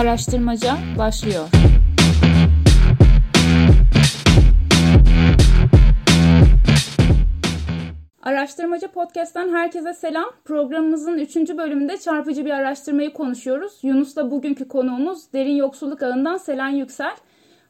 Araştırmaca başlıyor. Araştırmacı Podcast'ten herkese selam. Programımızın 3. bölümünde çarpıcı bir araştırmayı konuşuyoruz. Yunus'la bugünkü konuğumuz Derin Yoksulluk Ağı'ndan Selen Yüksel.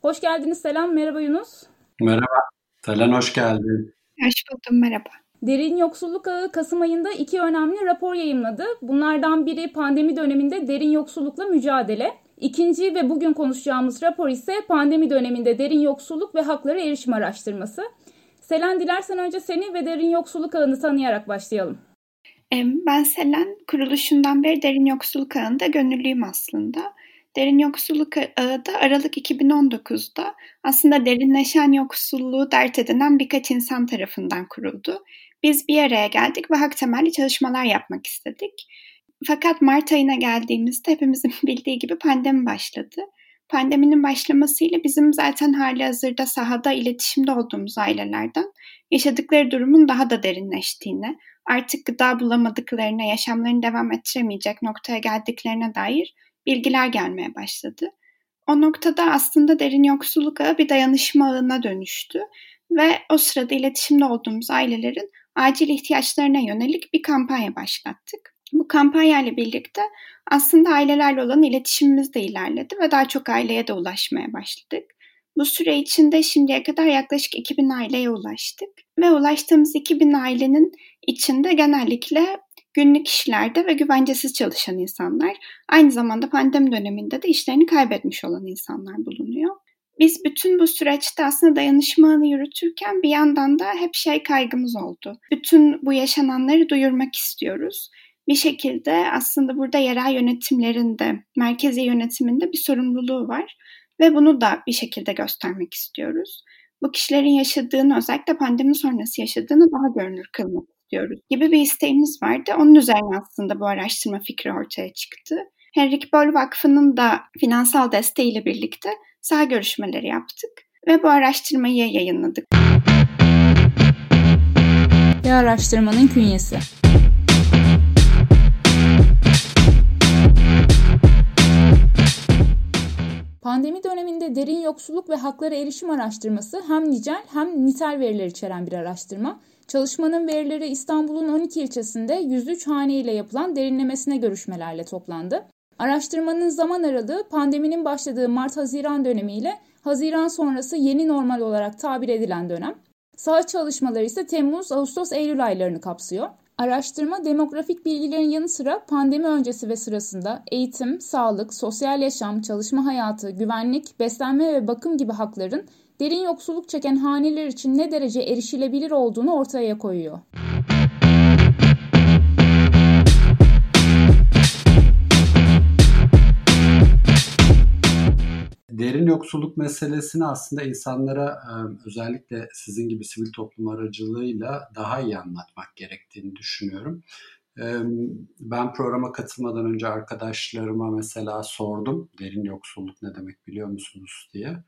Hoş geldiniz Selen. Merhaba Yunus. Merhaba. Selen hoş geldin. Hoş buldum. Merhaba. Derin Yoksulluk Ağı Kasım ayında iki önemli rapor yayımladı. Bunlardan biri pandemi döneminde derin yoksullukla mücadele. İkinci ve bugün konuşacağımız rapor ise pandemi döneminde derin yoksulluk ve haklara erişim araştırması. Selen dilersen önce seni ve derin yoksulluk ağını tanıyarak başlayalım. Ben Selen, kuruluşundan beri derin yoksulluk ağında gönüllüyüm aslında. Derin Yoksulluk Ağı da Aralık 2019'da aslında derinleşen yoksulluğu dert edinen birkaç insan tarafından kuruldu. Biz bir araya geldik ve hak temelli çalışmalar yapmak istedik. Fakat Mart ayına geldiğimizde hepimizin bildiği gibi pandemi başladı. Pandeminin başlamasıyla bizim zaten hali hazırda sahada iletişimde olduğumuz ailelerden yaşadıkları durumun daha da derinleştiğini, artık gıda bulamadıklarına, yaşamlarını devam ettiremeyecek noktaya geldiklerine dair bilgiler gelmeye başladı. O noktada aslında derin yoksulluk ağı bir dayanışma ağına dönüştü ve o sırada iletişimde olduğumuz ailelerin acil ihtiyaçlarına yönelik bir kampanya başlattık. Bu kampanya ile birlikte aslında ailelerle olan iletişimimiz de ilerledi ve daha çok aileye de ulaşmaya başladık. Bu süre içinde şimdiye kadar yaklaşık 2000 aileye ulaştık ve ulaştığımız 2000 ailenin içinde genellikle günlük işlerde ve güvencesiz çalışan insanlar, aynı zamanda pandemi döneminde de işlerini kaybetmiş olan insanlar bulunuyor. Biz bütün bu süreçte aslında dayanışmanı yürütürken bir yandan da hep şey kaygımız oldu. Bütün bu yaşananları duyurmak istiyoruz. Bir şekilde aslında burada yerel yönetimlerinde, merkezi yönetiminde bir sorumluluğu var ve bunu da bir şekilde göstermek istiyoruz. Bu kişilerin yaşadığını özellikle pandemi sonrası yaşadığını daha görünür kılmak istiyoruz gibi bir isteğimiz vardı. Onun üzerine aslında bu araştırma fikri ortaya çıktı. Henrik Böll Vakfı'nın da finansal desteğiyle birlikte saha görüşmeleri yaptık ve bu araştırmayı yayınladık. Ve araştırmanın künyesi. Pandemi döneminde derin yoksulluk ve haklara erişim araştırması hem nicel hem nitel veriler içeren bir araştırma. Çalışmanın verileri İstanbul'un 12 ilçesinde 103 hane ile yapılan derinlemesine görüşmelerle toplandı. Araştırmanın zaman aralığı pandeminin başladığı Mart-Haziran dönemiyle Haziran sonrası yeni normal olarak tabir edilen dönem. Saha çalışmaları ise Temmuz, Ağustos, Eylül aylarını kapsıyor. Araştırma demografik bilgilerin yanı sıra pandemi öncesi ve sırasında eğitim, sağlık, sosyal yaşam, çalışma hayatı, güvenlik, beslenme ve bakım gibi hakların derin yoksulluk çeken haneler için ne derece erişilebilir olduğunu ortaya koyuyor. Yoksulluk meselesini aslında insanlara özellikle sizin gibi sivil toplum aracılığıyla daha iyi anlatmak gerektiğini düşünüyorum. Ben programa katılmadan önce arkadaşlarıma mesela sordum derin yoksulluk ne demek biliyor musunuz diye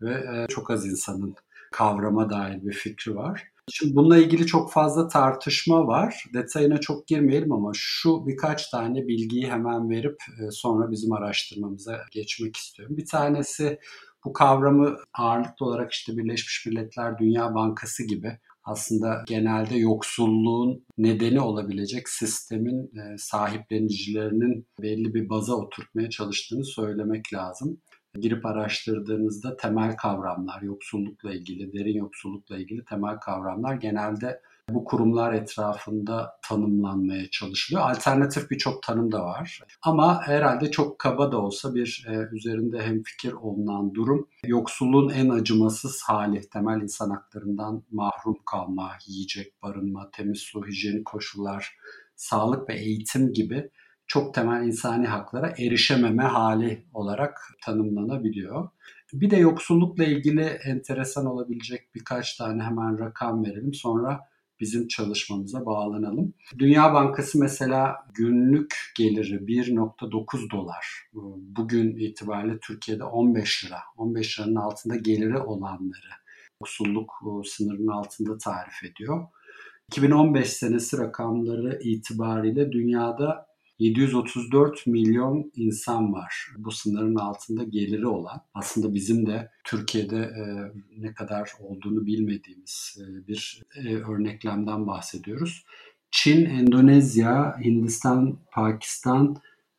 ve çok az insanın kavrama dair bir fikri var. Şimdi bununla ilgili çok fazla tartışma var. Detayına çok girmeyelim ama şu birkaç tane bilgiyi hemen verip sonra bizim araştırmamıza geçmek istiyorum. Bir tanesi bu kavramı ağırlıklı olarak işte Birleşmiş Milletler Dünya Bankası gibi aslında genelde yoksulluğun nedeni olabilecek sistemin sahiplenicilerinin belli bir baza oturtmaya çalıştığını söylemek lazım girip araştırdığınızda temel kavramlar, yoksullukla ilgili, derin yoksullukla ilgili temel kavramlar genelde bu kurumlar etrafında tanımlanmaya çalışılıyor. Alternatif birçok tanım da var. Ama herhalde çok kaba da olsa bir e, üzerinde hemfikir olunan durum yoksulluğun en acımasız hali, temel insan haklarından mahrum kalma, yiyecek, barınma, temiz su, hijyenik koşullar, sağlık ve eğitim gibi çok temel insani haklara erişememe hali olarak tanımlanabiliyor. Bir de yoksullukla ilgili enteresan olabilecek birkaç tane hemen rakam verelim. Sonra bizim çalışmamıza bağlanalım. Dünya Bankası mesela günlük geliri 1.9 dolar. Bugün itibariyle Türkiye'de 15 lira. 15 liranın altında geliri olanları yoksulluk sınırının altında tarif ediyor. 2015 senesi rakamları itibariyle dünyada 734 milyon insan var. Bu sınırın altında geliri olan. Aslında bizim de Türkiye'de e, ne kadar olduğunu bilmediğimiz e, bir e, örneklemden bahsediyoruz. Çin, Endonezya, Hindistan, Pakistan,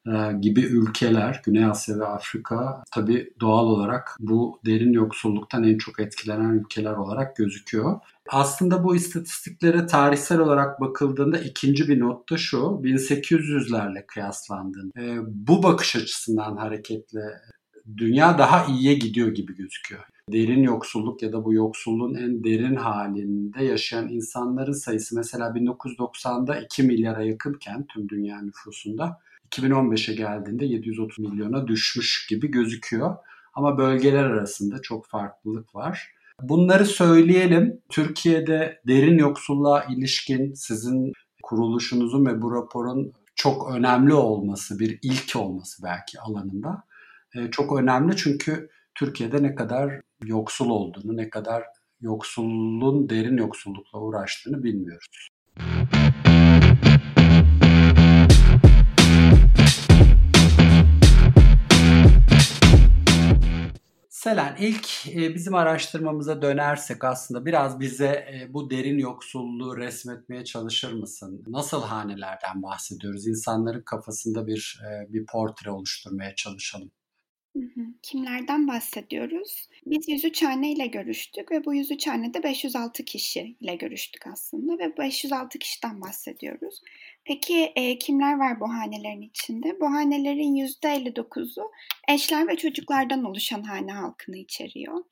e, gibi ülkeler, Güney Asya ve Afrika tabii doğal olarak bu derin yoksulluktan en çok etkilenen ülkeler olarak gözüküyor. Aslında bu istatistiklere tarihsel olarak bakıldığında ikinci bir not da şu, 1800'lerle kıyaslandığında. E, bu bakış açısından hareketle dünya daha iyiye gidiyor gibi gözüküyor. Derin yoksulluk ya da bu yoksulluğun en derin halinde yaşayan insanların sayısı mesela 1990'da 2 milyara yakınken tüm dünya nüfusunda 2015'e geldiğinde 730 milyona düşmüş gibi gözüküyor. Ama bölgeler arasında çok farklılık var. Bunları söyleyelim. Türkiye'de derin yoksulluğa ilişkin sizin kuruluşunuzun ve bu raporun çok önemli olması, bir ilk olması belki alanında. E, çok önemli çünkü Türkiye'de ne kadar yoksul olduğunu, ne kadar yoksulluğun derin yoksullukla uğraştığını bilmiyoruz. Selen ilk e, bizim araştırmamıza dönersek aslında biraz bize e, bu derin yoksulluğu resmetmeye çalışır mısın? Nasıl hanelerden bahsediyoruz? İnsanların kafasında bir e, bir portre oluşturmaya çalışalım. Kimlerden bahsediyoruz? Biz 103 hane ile görüştük ve bu 103 hanede 506 kişi ile görüştük aslında ve 506 kişiden bahsediyoruz. Peki e, kimler var bu hanelerin içinde? Bu hanelerin %59'u eşler ve çocuklardan oluşan hane halkını içeriyor.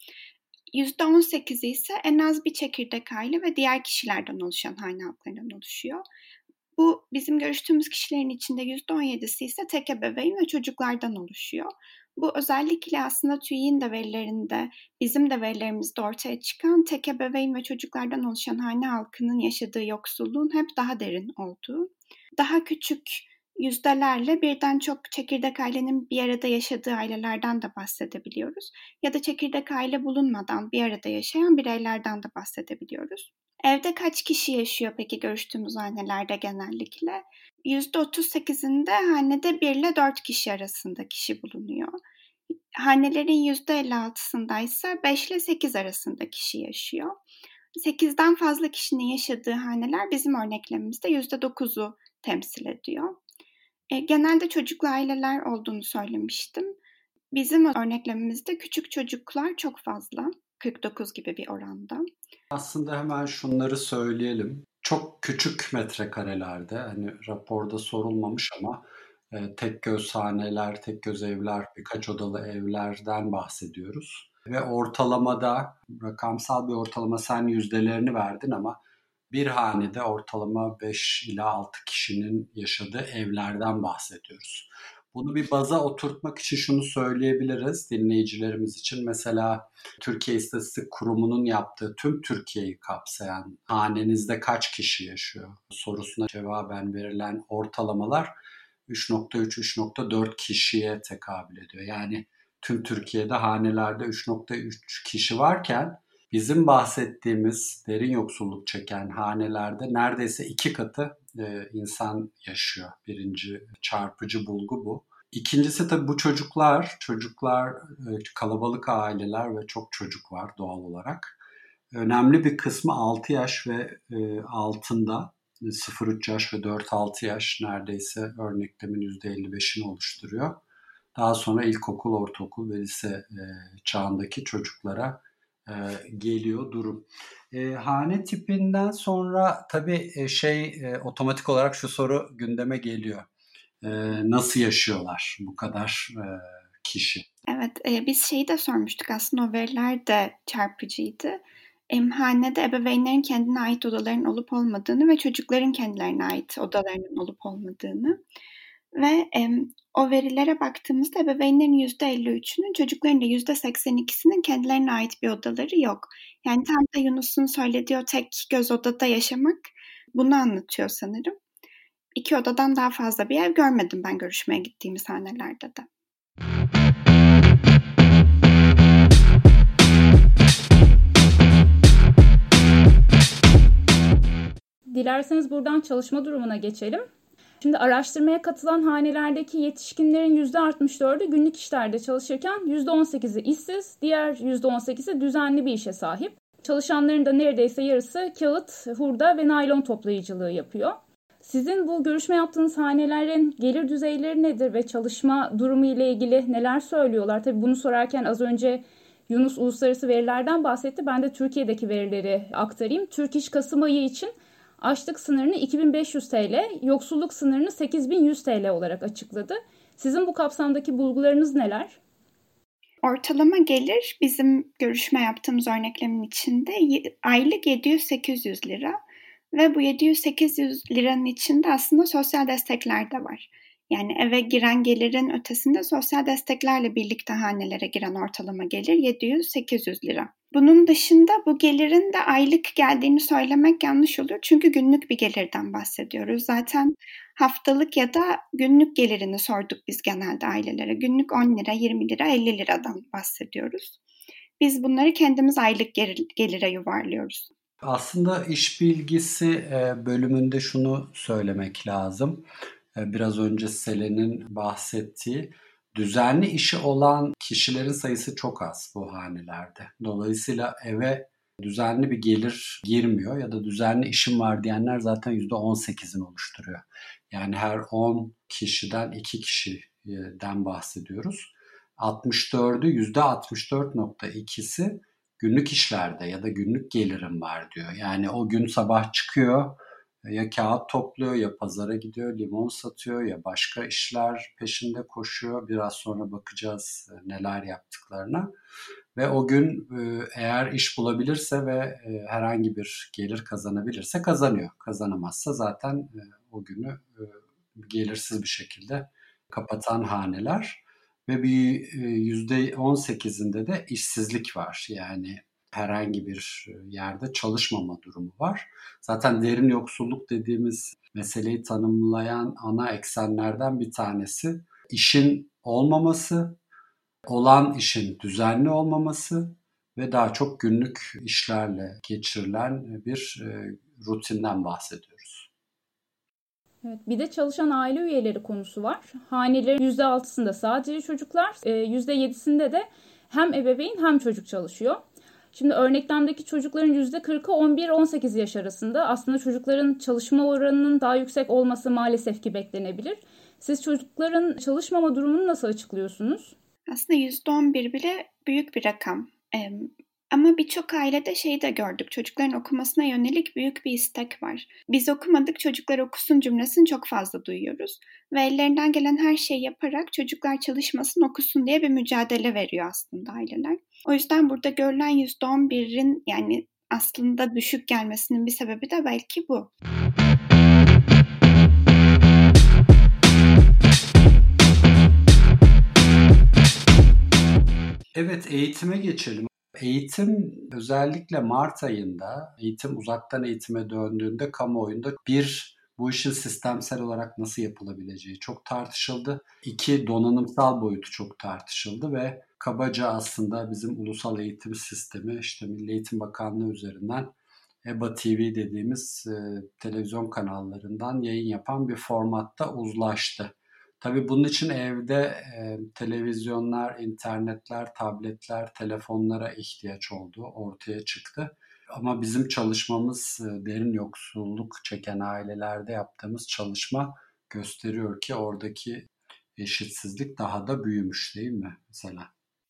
%18'i ise en az bir çekirdek aile ve diğer kişilerden oluşan hane halklarından oluşuyor. Bu bizim görüştüğümüz kişilerin içinde %17'si ise tek ebeveyn ve çocuklardan oluşuyor. Bu özellikle aslında TÜİ'nin de verilerinde, bizim de verilerimizde ortaya çıkan tek ebeveyn ve çocuklardan oluşan hane halkının yaşadığı yoksulluğun hep daha derin olduğu. Daha küçük yüzdelerle birden çok çekirdek ailenin bir arada yaşadığı ailelerden de bahsedebiliyoruz. Ya da çekirdek aile bulunmadan bir arada yaşayan bireylerden de bahsedebiliyoruz. Evde kaç kişi yaşıyor peki görüştüğümüz annelerde genellikle? %38'inde hanede 1 ile 4 kişi arasında kişi bulunuyor. Hanelerin %56'sında ise 5 ile 8 arasında kişi yaşıyor. 8'den fazla kişinin yaşadığı haneler bizim örneklemimizde %9'u temsil ediyor. E, genelde çocuklu aileler olduğunu söylemiştim. Bizim örneklemimizde küçük çocuklar çok fazla. 49 gibi bir oranda. Aslında hemen şunları söyleyelim. Çok küçük metrekarelerde hani raporda sorulmamış ama e, tek gözhaneler, tek göz evler, birkaç odalı evlerden bahsediyoruz. Ve ortalamada rakamsal bir ortalama sen yüzdelerini verdin ama bir hanede ortalama 5 ila 6 kişinin yaşadığı evlerden bahsediyoruz. Bunu bir baza oturtmak için şunu söyleyebiliriz dinleyicilerimiz için. Mesela Türkiye İstatistik Kurumu'nun yaptığı tüm Türkiye'yi kapsayan hanenizde kaç kişi yaşıyor sorusuna cevaben verilen ortalamalar 3.3-3.4 kişiye tekabül ediyor. Yani tüm Türkiye'de hanelerde 3.3 kişi varken bizim bahsettiğimiz derin yoksulluk çeken hanelerde neredeyse iki katı e, insan yaşıyor. Birinci çarpıcı bulgu bu. İkincisi tabii bu çocuklar, çocuklar e, kalabalık aileler ve çok çocuk var doğal olarak. Önemli bir kısmı 6 yaş ve e, altında 0-3 yaş ve 4-6 yaş neredeyse örneklemin %55'ini oluşturuyor. Daha sonra ilkokul, ortaokul ve lise çağındaki çocuklara e, geliyor durum. E, hane tipinden sonra tabii e, şey e, otomatik olarak şu soru gündeme geliyor. E, nasıl yaşıyorlar bu kadar e, kişi? Evet, e, biz şeyi de sormuştuk aslında o veriler de çarpıcıydı. Emhanede ebeveynlerin kendine ait odaların olup olmadığını ve çocukların kendilerine ait odalarının olup olmadığını ve e, o verilere baktığımızda ebeveynlerin %53'ünün çocukların da %82'sinin kendilerine ait bir odaları yok. Yani tam da Yunus'un söylediği o tek göz odada yaşamak bunu anlatıyor sanırım. İki odadan daha fazla bir ev görmedim ben görüşmeye gittiğimiz hanelerde de. Dilerseniz buradan çalışma durumuna geçelim. Şimdi araştırmaya katılan hanelerdeki yetişkinlerin %64'ü günlük işlerde çalışırken %18'i işsiz, diğer %18'i düzenli bir işe sahip. Çalışanların da neredeyse yarısı kağıt, hurda ve naylon toplayıcılığı yapıyor. Sizin bu görüşme yaptığınız hanelerin gelir düzeyleri nedir ve çalışma durumu ile ilgili neler söylüyorlar? Tabii bunu sorarken az önce Yunus uluslararası verilerden bahsetti. Ben de Türkiye'deki verileri aktarayım. Türk İş Kasım ayı için açlık sınırını 2500 TL, yoksulluk sınırını 8100 TL olarak açıkladı. Sizin bu kapsamdaki bulgularınız neler? Ortalama gelir bizim görüşme yaptığımız örneklemin içinde aylık 700-800 lira ve bu 700-800 liranın içinde aslında sosyal destekler de var. Yani eve giren gelirin ötesinde sosyal desteklerle birlikte hanelere giren ortalama gelir 700-800 lira. Bunun dışında bu gelirin de aylık geldiğini söylemek yanlış olur. Çünkü günlük bir gelirden bahsediyoruz. Zaten haftalık ya da günlük gelirini sorduk biz genelde ailelere. Günlük 10 lira, 20 lira, 50 liradan bahsediyoruz. Biz bunları kendimiz aylık gelire yuvarlıyoruz. Aslında iş bilgisi bölümünde şunu söylemek lazım. E, biraz önce Selen'in bahsettiği düzenli işi olan kişilerin sayısı çok az bu hanelerde. Dolayısıyla eve düzenli bir gelir girmiyor ya da düzenli işim var diyenler zaten %18'ini oluşturuyor. Yani her 10 kişiden 2 kişiden bahsediyoruz. 64'ü %64.2'si günlük işlerde ya da günlük gelirim var diyor. Yani o gün sabah çıkıyor ya kağıt topluyor ya pazara gidiyor limon satıyor ya başka işler peşinde koşuyor. Biraz sonra bakacağız e, neler yaptıklarına. Ve o gün e, eğer iş bulabilirse ve e, herhangi bir gelir kazanabilirse kazanıyor. Kazanamazsa zaten o günü gelirsiz bir şekilde kapatan haneler ve bir %18'inde de işsizlik var. Yani herhangi bir yerde çalışmama durumu var. Zaten derin yoksulluk dediğimiz meseleyi tanımlayan ana eksenlerden bir tanesi işin olmaması, olan işin düzenli olmaması ve daha çok günlük işlerle geçirilen bir rutinden bahsediyoruz. Evet, bir de çalışan aile üyeleri konusu var. Hanelerin %6'sında sadece çocuklar, %7'sinde de hem ebeveyn hem çocuk çalışıyor. Şimdi örneklemdeki çocukların %40'ı 11-18 yaş arasında. Aslında çocukların çalışma oranının daha yüksek olması maalesef ki beklenebilir. Siz çocukların çalışmama durumunu nasıl açıklıyorsunuz? Aslında %11 bile büyük bir rakam. Ama birçok ailede şeyi de gördük. Çocukların okumasına yönelik büyük bir istek var. Biz okumadık çocuklar okusun cümlesini çok fazla duyuyoruz. Ve ellerinden gelen her şeyi yaparak çocuklar çalışmasın okusun diye bir mücadele veriyor aslında aileler. O yüzden burada görülen %11'in yani aslında düşük gelmesinin bir sebebi de belki bu. Evet eğitime geçelim. Eğitim özellikle Mart ayında eğitim uzaktan eğitime döndüğünde kamuoyunda bir bu işin sistemsel olarak nasıl yapılabileceği çok tartışıldı. İki donanımsal boyutu çok tartışıldı ve kabaca aslında bizim ulusal eğitim sistemi işte Milli Eğitim Bakanlığı üzerinden EBA TV dediğimiz e, televizyon kanallarından yayın yapan bir formatta uzlaştı. Tabii bunun için evde e, televizyonlar, internetler, tabletler, telefonlara ihtiyaç oldu, ortaya çıktı. Ama bizim çalışmamız e, derin yoksulluk çeken ailelerde yaptığımız çalışma gösteriyor ki oradaki eşitsizlik daha da büyümüş değil mi mesela?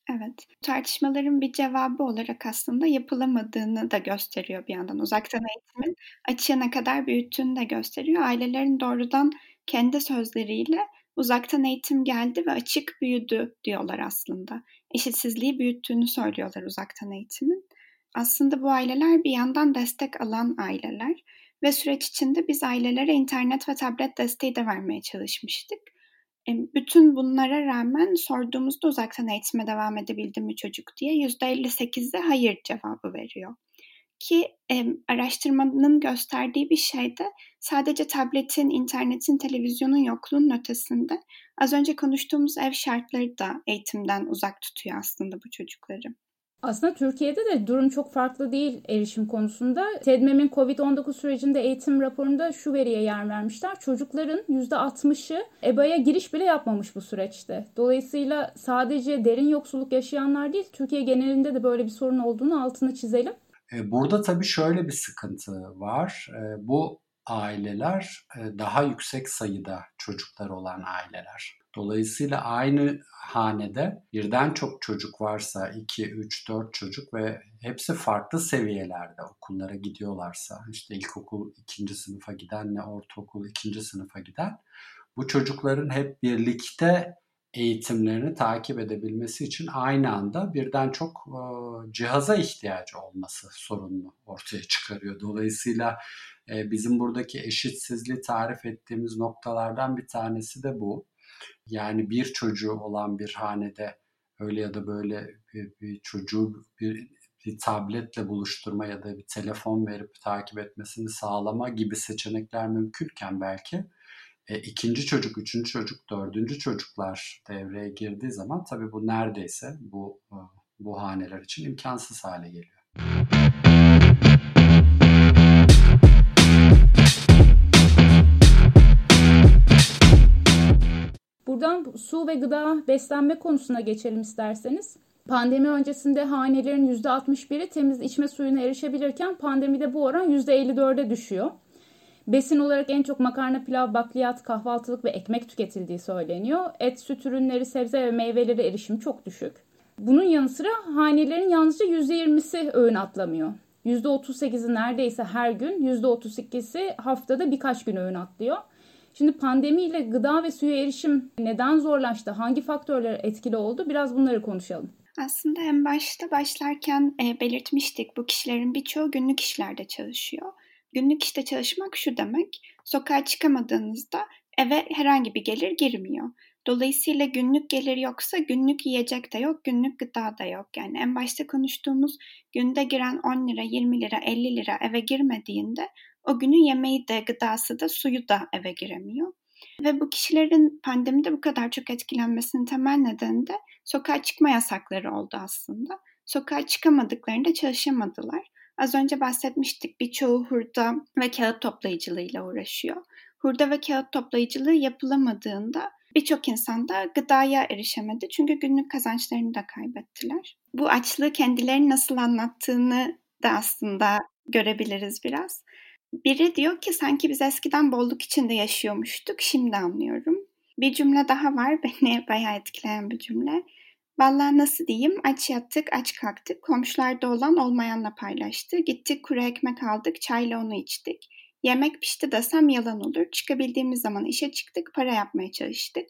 Evet. Tartışmaların bir cevabı olarak aslında yapılamadığını da gösteriyor bir yandan. Uzaktan eğitimin açığa ne kadar büyüttüğünü de gösteriyor. Ailelerin doğrudan kendi sözleriyle uzaktan eğitim geldi ve açık büyüdü diyorlar aslında. Eşitsizliği büyüttüğünü söylüyorlar uzaktan eğitimin. Aslında bu aileler bir yandan destek alan aileler ve süreç içinde biz ailelere internet ve tablet desteği de vermeye çalışmıştık. Bütün bunlara rağmen sorduğumuzda uzaktan eğitime devam edebildi mi çocuk diye %58'de hayır cevabı veriyor. Ki e, araştırmanın gösterdiği bir şey de sadece tabletin, internetin, televizyonun yokluğunun ötesinde az önce konuştuğumuz ev şartları da eğitimden uzak tutuyor aslında bu çocukları. Aslında Türkiye'de de durum çok farklı değil erişim konusunda. TEDMEM'in COVID-19 sürecinde eğitim raporunda şu veriye yer vermişler. Çocukların %60'ı EBA'ya giriş bile yapmamış bu süreçte. Dolayısıyla sadece derin yoksulluk yaşayanlar değil, Türkiye genelinde de böyle bir sorun olduğunu altını çizelim. E, burada tabii şöyle bir sıkıntı var. E, bu aileler e, daha yüksek sayıda çocuklar olan aileler. Dolayısıyla aynı hanede birden çok çocuk varsa 2, 3, 4 çocuk ve hepsi farklı seviyelerde okullara gidiyorlarsa işte ilkokul ikinci sınıfa gidenle ortaokul ikinci sınıfa giden bu çocukların hep birlikte eğitimlerini takip edebilmesi için aynı anda birden çok e, cihaza ihtiyacı olması sorununu ortaya çıkarıyor. Dolayısıyla e, bizim buradaki eşitsizliği tarif ettiğimiz noktalardan bir tanesi de bu. Yani bir çocuğu olan bir hanede öyle ya da böyle bir, bir çocuğu bir, bir tabletle buluşturma ya da bir telefon verip takip etmesini sağlama gibi seçenekler mümkünken belki e, ikinci çocuk, üçüncü çocuk, dördüncü çocuklar devreye girdiği zaman tabii bu neredeyse bu e, bu haneler için imkansız hale geliyor. Buradan su ve gıda beslenme konusuna geçelim isterseniz. Pandemi öncesinde hanelerin %61'i temiz içme suyuna erişebilirken pandemide bu oran %54'e düşüyor. Besin olarak en çok makarna, pilav, bakliyat, kahvaltılık ve ekmek tüketildiği söyleniyor. Et, süt ürünleri, sebze ve meyvelere erişim çok düşük. Bunun yanı sıra hanelerin yalnızca %20'si öğün atlamıyor. %38'i neredeyse her gün, %32'si haftada birkaç gün öğün atlıyor. Şimdi pandemiyle gıda ve suya erişim neden zorlaştı? Hangi faktörler etkili oldu? Biraz bunları konuşalım. Aslında en başta başlarken e, belirtmiştik bu kişilerin birçoğu günlük işlerde çalışıyor. Günlük işte çalışmak şu demek, sokağa çıkamadığınızda eve herhangi bir gelir girmiyor. Dolayısıyla günlük gelir yoksa günlük yiyecek de yok, günlük gıda da yok. Yani en başta konuştuğumuz günde giren 10 lira, 20 lira, 50 lira eve girmediğinde o günün yemeği de, gıdası da, suyu da eve giremiyor. Ve bu kişilerin pandemide bu kadar çok etkilenmesinin temel nedeni de sokağa çıkma yasakları oldu aslında. Sokağa çıkamadıklarında çalışamadılar. Az önce bahsetmiştik birçoğu hurda ve kağıt toplayıcılığıyla uğraşıyor. Hurda ve kağıt toplayıcılığı yapılamadığında birçok insan da gıdaya erişemedi çünkü günlük kazançlarını da kaybettiler. Bu açlığı kendilerini nasıl anlattığını da aslında görebiliriz biraz. Biri diyor ki sanki biz eskiden bolluk içinde yaşıyormuştuk, şimdi anlıyorum. Bir cümle daha var, beni bayağı etkileyen bir cümle. Vallahi nasıl diyeyim, aç yattık, aç kalktık, komşularda olan olmayanla paylaştı. Gittik kuru ekmek aldık, çayla onu içtik. Yemek pişti desem yalan olur. Çıkabildiğimiz zaman işe çıktık, para yapmaya çalıştık.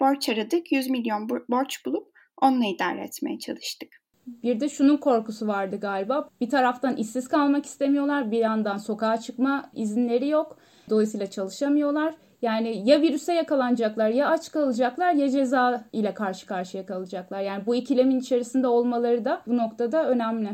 Borç aradık, 100 milyon borç bulup onunla idare etmeye çalıştık. Bir de şunun korkusu vardı galiba. Bir taraftan işsiz kalmak istemiyorlar, bir yandan sokağa çıkma izinleri yok. Dolayısıyla çalışamıyorlar. Yani ya virüse yakalanacaklar, ya aç kalacaklar, ya ceza ile karşı karşıya kalacaklar. Yani bu ikilemin içerisinde olmaları da bu noktada önemli.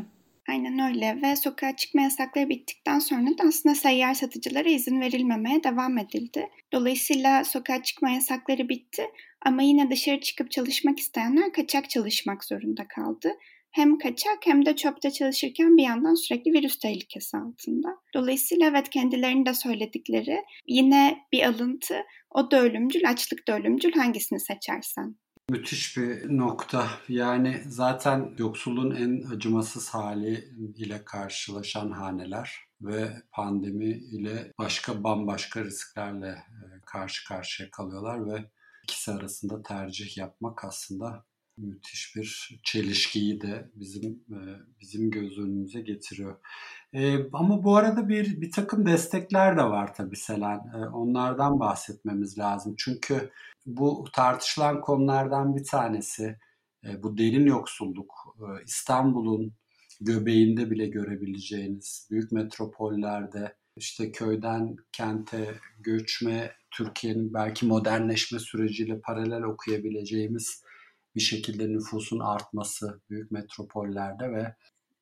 Aynen öyle ve sokağa çıkma yasakları bittikten sonra da aslında seyyar satıcılara izin verilmemeye devam edildi. Dolayısıyla sokağa çıkma yasakları bitti ama yine dışarı çıkıp çalışmak isteyenler kaçak çalışmak zorunda kaldı hem kaçak hem de çöpte çalışırken bir yandan sürekli virüs tehlikesi altında. Dolayısıyla evet kendilerinin de söyledikleri yine bir alıntı. O da ölümcül, açlık da ölümcül hangisini seçersen. Müthiş bir nokta. Yani zaten yoksulluğun en acımasız hali ile karşılaşan haneler ve pandemi ile başka bambaşka risklerle e, karşı karşıya kalıyorlar ve ikisi arasında tercih yapmak aslında müthiş bir çelişkiyi de bizim e, bizim göz önümüze getiriyor. E, ama bu arada bir bir takım destekler de var tabii Selen. E, onlardan bahsetmemiz lazım. Çünkü bu tartışılan konulardan bir tanesi bu derin yoksulluk. İstanbul'un göbeğinde bile görebileceğiniz büyük metropollerde işte köyden kente göçme, Türkiye'nin belki modernleşme süreciyle paralel okuyabileceğimiz bir şekilde nüfusun artması büyük metropollerde ve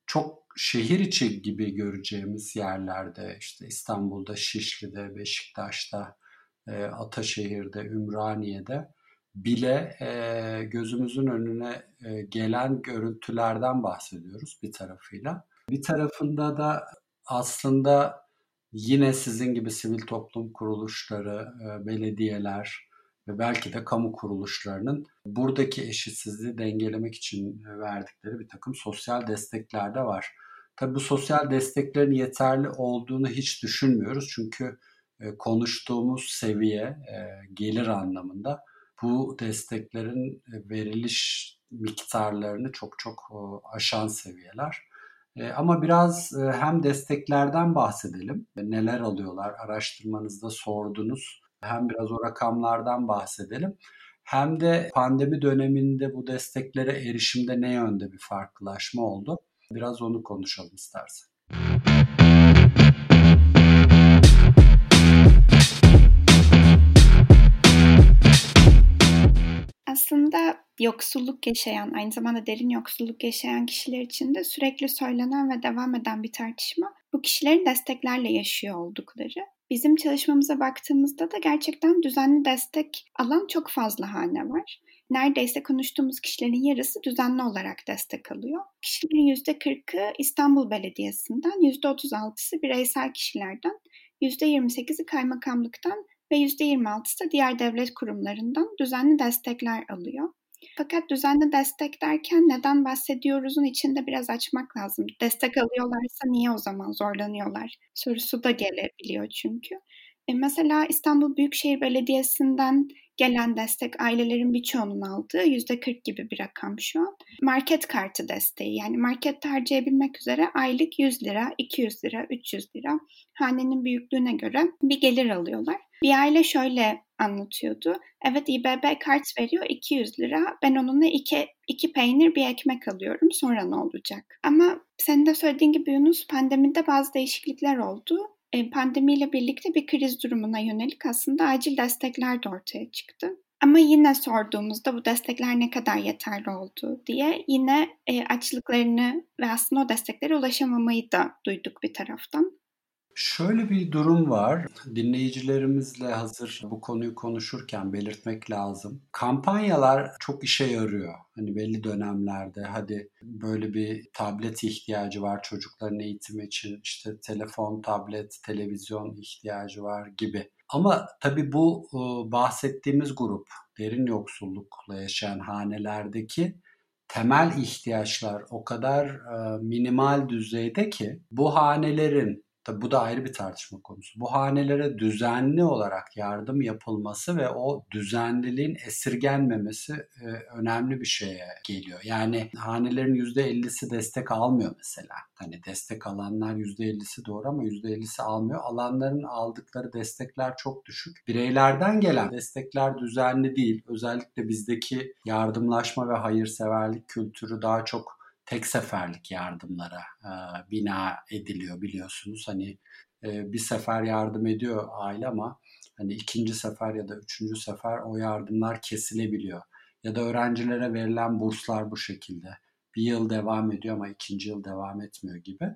çok şehir içi gibi göreceğimiz yerlerde işte İstanbul'da, Şişli'de, Beşiktaş'ta, e, Ataşehir'de, Ümraniye'de bile e, gözümüzün önüne e, gelen görüntülerden bahsediyoruz bir tarafıyla. Bir tarafında da aslında yine sizin gibi sivil toplum kuruluşları, belediyeler ve belki de kamu kuruluşlarının buradaki eşitsizliği dengelemek için verdikleri bir takım sosyal destekler de var. Tabii bu sosyal desteklerin yeterli olduğunu hiç düşünmüyoruz. Çünkü e, konuştuğumuz seviye e, gelir anlamında bu desteklerin e, veriliş miktarlarını çok çok aşan seviyeler. Ama biraz hem desteklerden bahsedelim. Neler alıyorlar? Araştırmanızda sordunuz. Hem biraz o rakamlardan bahsedelim. Hem de pandemi döneminde bu desteklere erişimde ne yönde bir farklılaşma oldu? Biraz onu konuşalım istersen. Aslında yoksulluk yaşayan, aynı zamanda derin yoksulluk yaşayan kişiler için de sürekli söylenen ve devam eden bir tartışma bu kişilerin desteklerle yaşıyor oldukları. Bizim çalışmamıza baktığımızda da gerçekten düzenli destek alan çok fazla hane var. Neredeyse konuştuğumuz kişilerin yarısı düzenli olarak destek alıyor. Kişilerin %40'ı İstanbul Belediyesi'nden, %36'sı bireysel kişilerden, %28'i kaymakamlıktan ve %26'sı da diğer devlet kurumlarından düzenli destekler alıyor. Fakat düzenli destek derken neden bahsediyoruzun içinde biraz açmak lazım. Destek alıyorlarsa niye o zaman zorlanıyorlar sorusu da gelebiliyor çünkü. E mesela İstanbul Büyükşehir Belediyesi'nden gelen destek ailelerin birçoğunun aldığı yüzde 40 gibi bir rakam şu an. Market kartı desteği yani markette harcayabilmek üzere aylık 100 lira, 200 lira, 300 lira hanenin büyüklüğüne göre bir gelir alıyorlar. Bir aile şöyle anlatıyordu. Evet İBB kart veriyor 200 lira. Ben onunla iki, iki peynir bir ekmek alıyorum. Sonra ne olacak? Ama senin de söylediğin gibi Yunus pandemide bazı değişiklikler oldu. E, pandemiyle birlikte bir kriz durumuna yönelik aslında acil destekler de ortaya çıktı. Ama yine sorduğumuzda bu destekler ne kadar yeterli oldu diye yine e, açlıklarını ve aslında o desteklere ulaşamamayı da duyduk bir taraftan. Şöyle bir durum var. Dinleyicilerimizle hazır bu konuyu konuşurken belirtmek lazım. Kampanyalar çok işe yarıyor. Hani belli dönemlerde hadi böyle bir tablet ihtiyacı var çocukların eğitimi için. işte telefon, tablet, televizyon ihtiyacı var gibi. Ama tabii bu bahsettiğimiz grup derin yoksullukla yaşayan hanelerdeki temel ihtiyaçlar o kadar minimal düzeyde ki bu hanelerin Tabi bu da ayrı bir tartışma konusu. Bu hanelere düzenli olarak yardım yapılması ve o düzenliliğin esirgenmemesi e, önemli bir şeye geliyor. Yani hanelerin %50'si destek almıyor mesela. Hani destek alanlar %50'si doğru ama %50'si almıyor. Alanların aldıkları destekler çok düşük. Bireylerden gelen destekler düzenli değil. Özellikle bizdeki yardımlaşma ve hayırseverlik kültürü daha çok tek seferlik yardımlara e, bina ediliyor biliyorsunuz. Hani e, bir sefer yardım ediyor aile ama hani ikinci sefer ya da üçüncü sefer o yardımlar kesilebiliyor. Ya da öğrencilere verilen burslar bu şekilde. Bir yıl devam ediyor ama ikinci yıl devam etmiyor gibi.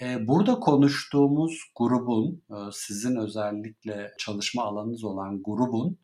E, burada konuştuğumuz grubun, e, sizin özellikle çalışma alanınız olan grubun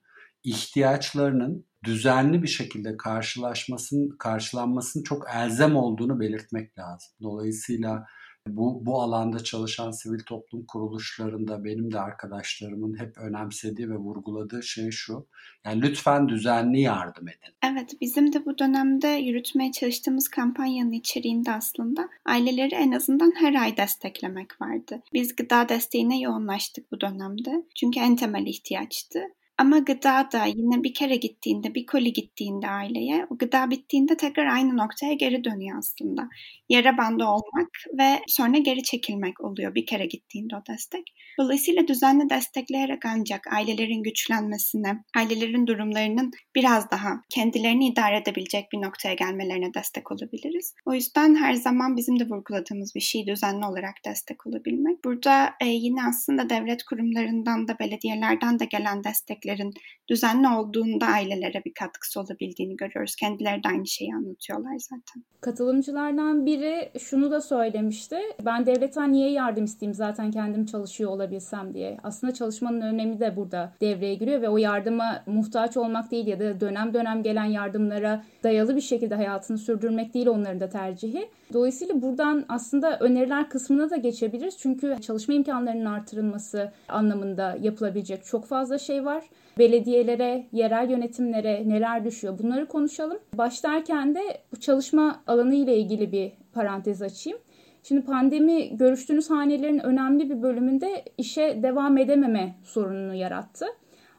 ihtiyaçlarının düzenli bir şekilde karşılaşmasının karşılanmasının çok elzem olduğunu belirtmek lazım. Dolayısıyla bu, bu alanda çalışan sivil toplum kuruluşlarında benim de arkadaşlarımın hep önemsediği ve vurguladığı şey şu. Yani lütfen düzenli yardım edin. Evet bizim de bu dönemde yürütmeye çalıştığımız kampanyanın içeriğinde aslında aileleri en azından her ay desteklemek vardı. Biz gıda desteğine yoğunlaştık bu dönemde. Çünkü en temel ihtiyaçtı. Ama gıda da yine bir kere gittiğinde, bir koli gittiğinde aileye, o gıda bittiğinde tekrar aynı noktaya geri dönüyor aslında. Yara bandı olmak ve sonra geri çekilmek oluyor bir kere gittiğinde o destek. Dolayısıyla düzenli destekleyerek ancak ailelerin güçlenmesine, ailelerin durumlarının biraz daha kendilerini idare edebilecek bir noktaya gelmelerine destek olabiliriz. O yüzden her zaman bizim de vurguladığımız bir şey düzenli olarak destek olabilmek. Burada e, yine aslında devlet kurumlarından da belediyelerden de gelen destekleri desteklerin düzenli olduğunda ailelere bir katkısı olabildiğini görüyoruz. Kendileri de aynı şeyi anlatıyorlar zaten. Katılımcılardan biri şunu da söylemişti. Ben devletten niye yardım isteyeyim zaten kendim çalışıyor olabilsem diye. Aslında çalışmanın önemi de burada devreye giriyor ve o yardıma muhtaç olmak değil ya da dönem dönem gelen yardımlara dayalı bir şekilde hayatını sürdürmek değil onların da tercihi. Dolayısıyla buradan aslında öneriler kısmına da geçebiliriz. Çünkü çalışma imkanlarının artırılması anlamında yapılabilecek çok fazla şey var. Belediyelere, yerel yönetimlere neler düşüyor bunları konuşalım. Başlarken de bu çalışma alanı ile ilgili bir parantez açayım. Şimdi pandemi görüştüğünüz hanelerin önemli bir bölümünde işe devam edememe sorununu yarattı.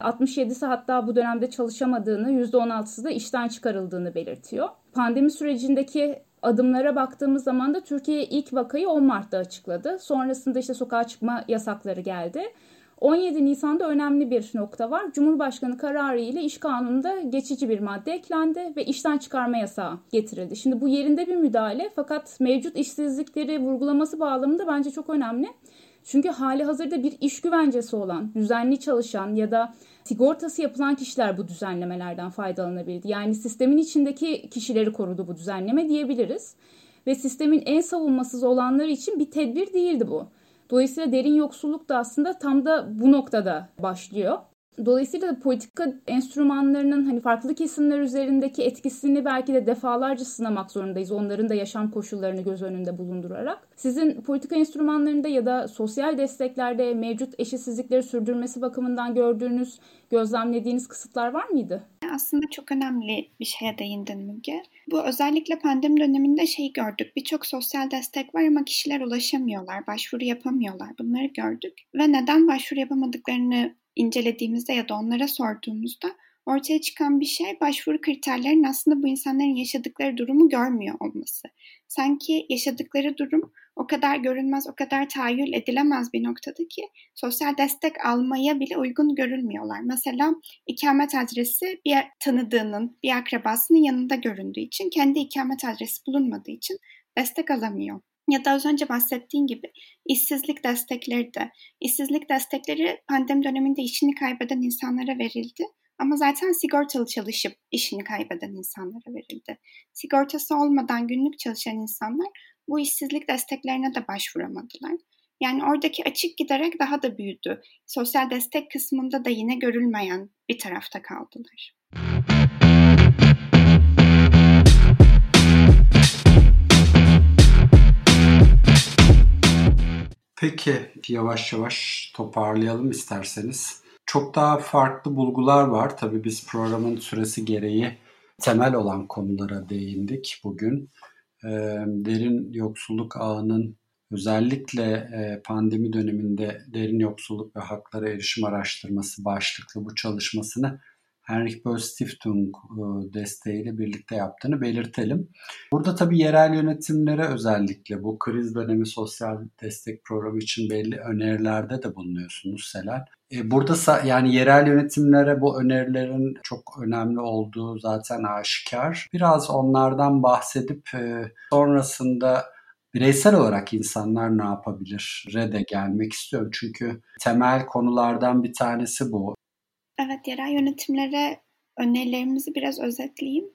67'si hatta bu dönemde çalışamadığını, %16'sı da işten çıkarıldığını belirtiyor. Pandemi sürecindeki adımlara baktığımız zaman da Türkiye ilk vakayı 10 Mart'ta açıkladı. Sonrasında işte sokağa çıkma yasakları geldi. 17 Nisan'da önemli bir nokta var. Cumhurbaşkanı kararı ile iş kanununda geçici bir madde eklendi ve işten çıkarma yasağı getirildi. Şimdi bu yerinde bir müdahale fakat mevcut işsizlikleri vurgulaması bağlamında bence çok önemli. Çünkü hali hazırda bir iş güvencesi olan, düzenli çalışan ya da sigortası yapılan kişiler bu düzenlemelerden faydalanabildi. Yani sistemin içindeki kişileri korudu bu düzenleme diyebiliriz. Ve sistemin en savunmasız olanları için bir tedbir değildi bu. Dolayısıyla derin yoksulluk da aslında tam da bu noktada başlıyor. Dolayısıyla politika enstrümanlarının hani farklı kesimler üzerindeki etkisini belki de defalarca sınamak zorundayız. Onların da yaşam koşullarını göz önünde bulundurarak. Sizin politika enstrümanlarında ya da sosyal desteklerde mevcut eşitsizlikleri sürdürmesi bakımından gördüğünüz, gözlemlediğiniz kısıtlar var mıydı? Aslında çok önemli bir şeye değindin Müge. Bu özellikle pandemi döneminde şey gördük. Birçok sosyal destek var ama kişiler ulaşamıyorlar, başvuru yapamıyorlar. Bunları gördük. Ve neden başvuru yapamadıklarını incelediğimizde ya da onlara sorduğumuzda ortaya çıkan bir şey başvuru kriterlerinin aslında bu insanların yaşadıkları durumu görmüyor olması. Sanki yaşadıkları durum o kadar görünmez, o kadar tahayyül edilemez bir noktada ki sosyal destek almaya bile uygun görülmüyorlar. Mesela ikamet adresi bir tanıdığının, bir akrabasının yanında göründüğü için, kendi ikamet adresi bulunmadığı için destek alamıyor. Ya da az önce bahsettiğim gibi işsizlik destekleri de. İşsizlik destekleri pandemi döneminde işini kaybeden insanlara verildi. Ama zaten sigortalı çalışıp işini kaybeden insanlara verildi. Sigortası olmadan günlük çalışan insanlar bu işsizlik desteklerine de başvuramadılar. Yani oradaki açık giderek daha da büyüdü. Sosyal destek kısmında da yine görülmeyen bir tarafta kaldılar. Peki yavaş yavaş toparlayalım isterseniz. Çok daha farklı bulgular var. Tabii biz programın süresi gereği temel olan konulara değindik bugün. Derin yoksulluk ağının özellikle pandemi döneminde derin yoksulluk ve haklara erişim araştırması başlıklı bu çalışmasını Henrik Böll Stiftung e, desteğiyle birlikte yaptığını belirtelim. Burada tabii yerel yönetimlere özellikle bu kriz dönemi sosyal destek programı için belli önerilerde de bulunuyorsunuz Selen. E, burada yani yerel yönetimlere bu önerilerin çok önemli olduğu zaten aşikar. Biraz onlardan bahsedip e, sonrasında bireysel olarak insanlar ne yapabilir de gelmek istiyorum. Çünkü temel konulardan bir tanesi bu. Evet, yerel yönetimlere önerilerimizi biraz özetleyeyim.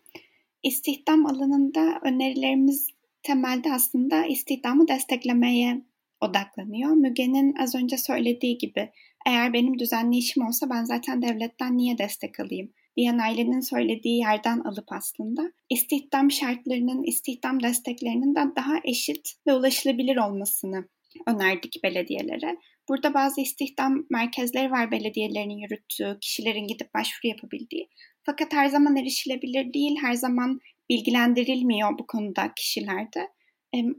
İstihdam alanında önerilerimiz temelde aslında istihdamı desteklemeye odaklanıyor. Müge'nin az önce söylediği gibi eğer benim düzenli işim olsa ben zaten devletten niye destek alayım diyen ailenin söylediği yerden alıp aslında istihdam şartlarının, istihdam desteklerinin de daha eşit ve ulaşılabilir olmasını önerdik belediyelere. Burada bazı istihdam merkezleri var belediyelerin yürüttüğü, kişilerin gidip başvuru yapabildiği. Fakat her zaman erişilebilir değil, her zaman bilgilendirilmiyor bu konuda kişilerde.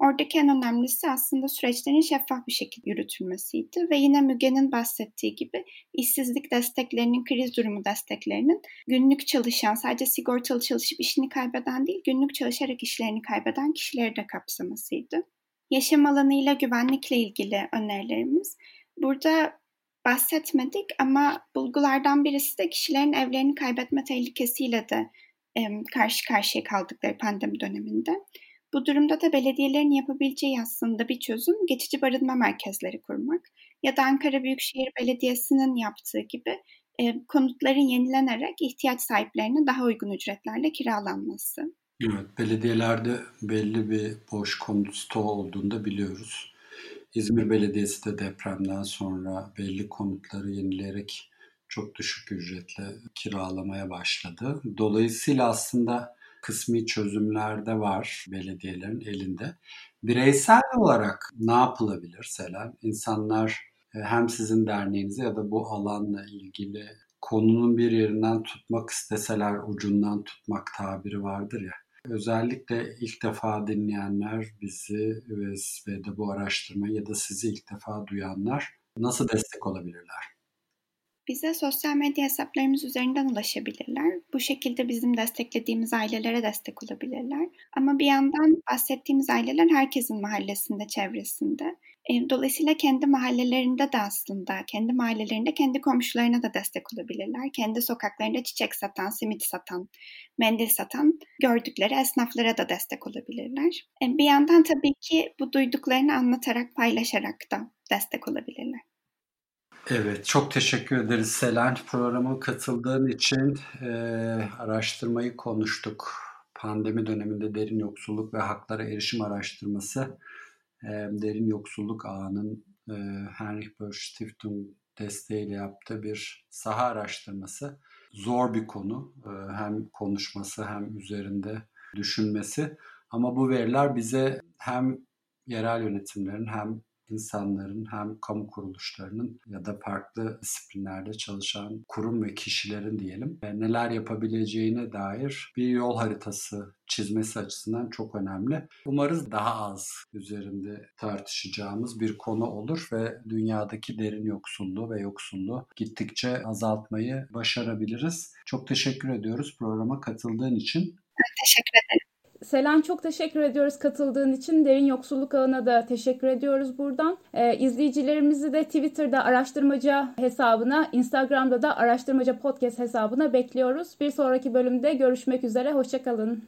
Oradaki en önemlisi aslında süreçlerin şeffaf bir şekilde yürütülmesiydi ve yine Müge'nin bahsettiği gibi işsizlik desteklerinin, kriz durumu desteklerinin günlük çalışan, sadece sigortalı çalışıp işini kaybeden değil, günlük çalışarak işlerini kaybeden kişileri de kapsamasıydı. Yaşam alanıyla güvenlikle ilgili önerilerimiz Burada bahsetmedik ama bulgulardan birisi de kişilerin evlerini kaybetme tehlikesiyle de e, karşı karşıya kaldıkları pandemi döneminde. Bu durumda da belediyelerin yapabileceği aslında bir çözüm geçici barınma merkezleri kurmak ya da Ankara Büyükşehir Belediyesi'nin yaptığı gibi e, konutların yenilenerek ihtiyaç sahiplerine daha uygun ücretlerle kiralanması. Evet, belediyelerde belli bir boş konut stoğu olduğunu biliyoruz. İzmir Belediyesi de depremden sonra belli konutları yenileyerek çok düşük ücretle kiralamaya başladı. Dolayısıyla aslında kısmi çözümler de var belediyelerin elinde. Bireysel olarak ne yapılabilir Selen? İnsanlar e, hem sizin derneğinize ya da bu alanla ilgili konunun bir yerinden tutmak isteseler ucundan tutmak tabiri vardır ya. Özellikle ilk defa dinleyenler bizi ve de bu araştırmayı ya da sizi ilk defa duyanlar nasıl destek olabilirler? Bize sosyal medya hesaplarımız üzerinden ulaşabilirler. Bu şekilde bizim desteklediğimiz ailelere destek olabilirler. Ama bir yandan bahsettiğimiz aileler herkesin mahallesinde, çevresinde. E, dolayısıyla kendi mahallelerinde de aslında, kendi mahallelerinde kendi komşularına da destek olabilirler. Kendi sokaklarında çiçek satan, simit satan, mendil satan gördükleri esnaflara da destek olabilirler. E, bir yandan tabii ki bu duyduklarını anlatarak, paylaşarak da destek olabilirler. Evet, çok teşekkür ederiz Selen. Programa katıldığın için e, araştırmayı konuştuk. Pandemi döneminde derin yoksulluk ve haklara erişim araştırması, derin yoksulluk ağının e, Heinrich Böll Stiftung desteğiyle yaptığı bir saha araştırması. Zor bir konu, e, hem konuşması hem üzerinde düşünmesi. Ama bu veriler bize hem yerel yönetimlerin hem insanların hem kamu kuruluşlarının ya da farklı disiplinlerde çalışan kurum ve kişilerin diyelim e, neler yapabileceğine dair bir yol haritası çizmesi açısından çok önemli. Umarız daha az üzerinde tartışacağımız bir konu olur ve dünyadaki derin yoksulluğu ve yoksulluğu gittikçe azaltmayı başarabiliriz. Çok teşekkür ediyoruz programa katıldığın için. Teşekkür ederim. Selen çok teşekkür ediyoruz katıldığın için. Derin Yoksulluk Ağı'na da teşekkür ediyoruz buradan. Ee, izleyicilerimizi de Twitter'da araştırmacı hesabına, Instagram'da da araştırmacı podcast hesabına bekliyoruz. Bir sonraki bölümde görüşmek üzere. Hoşçakalın.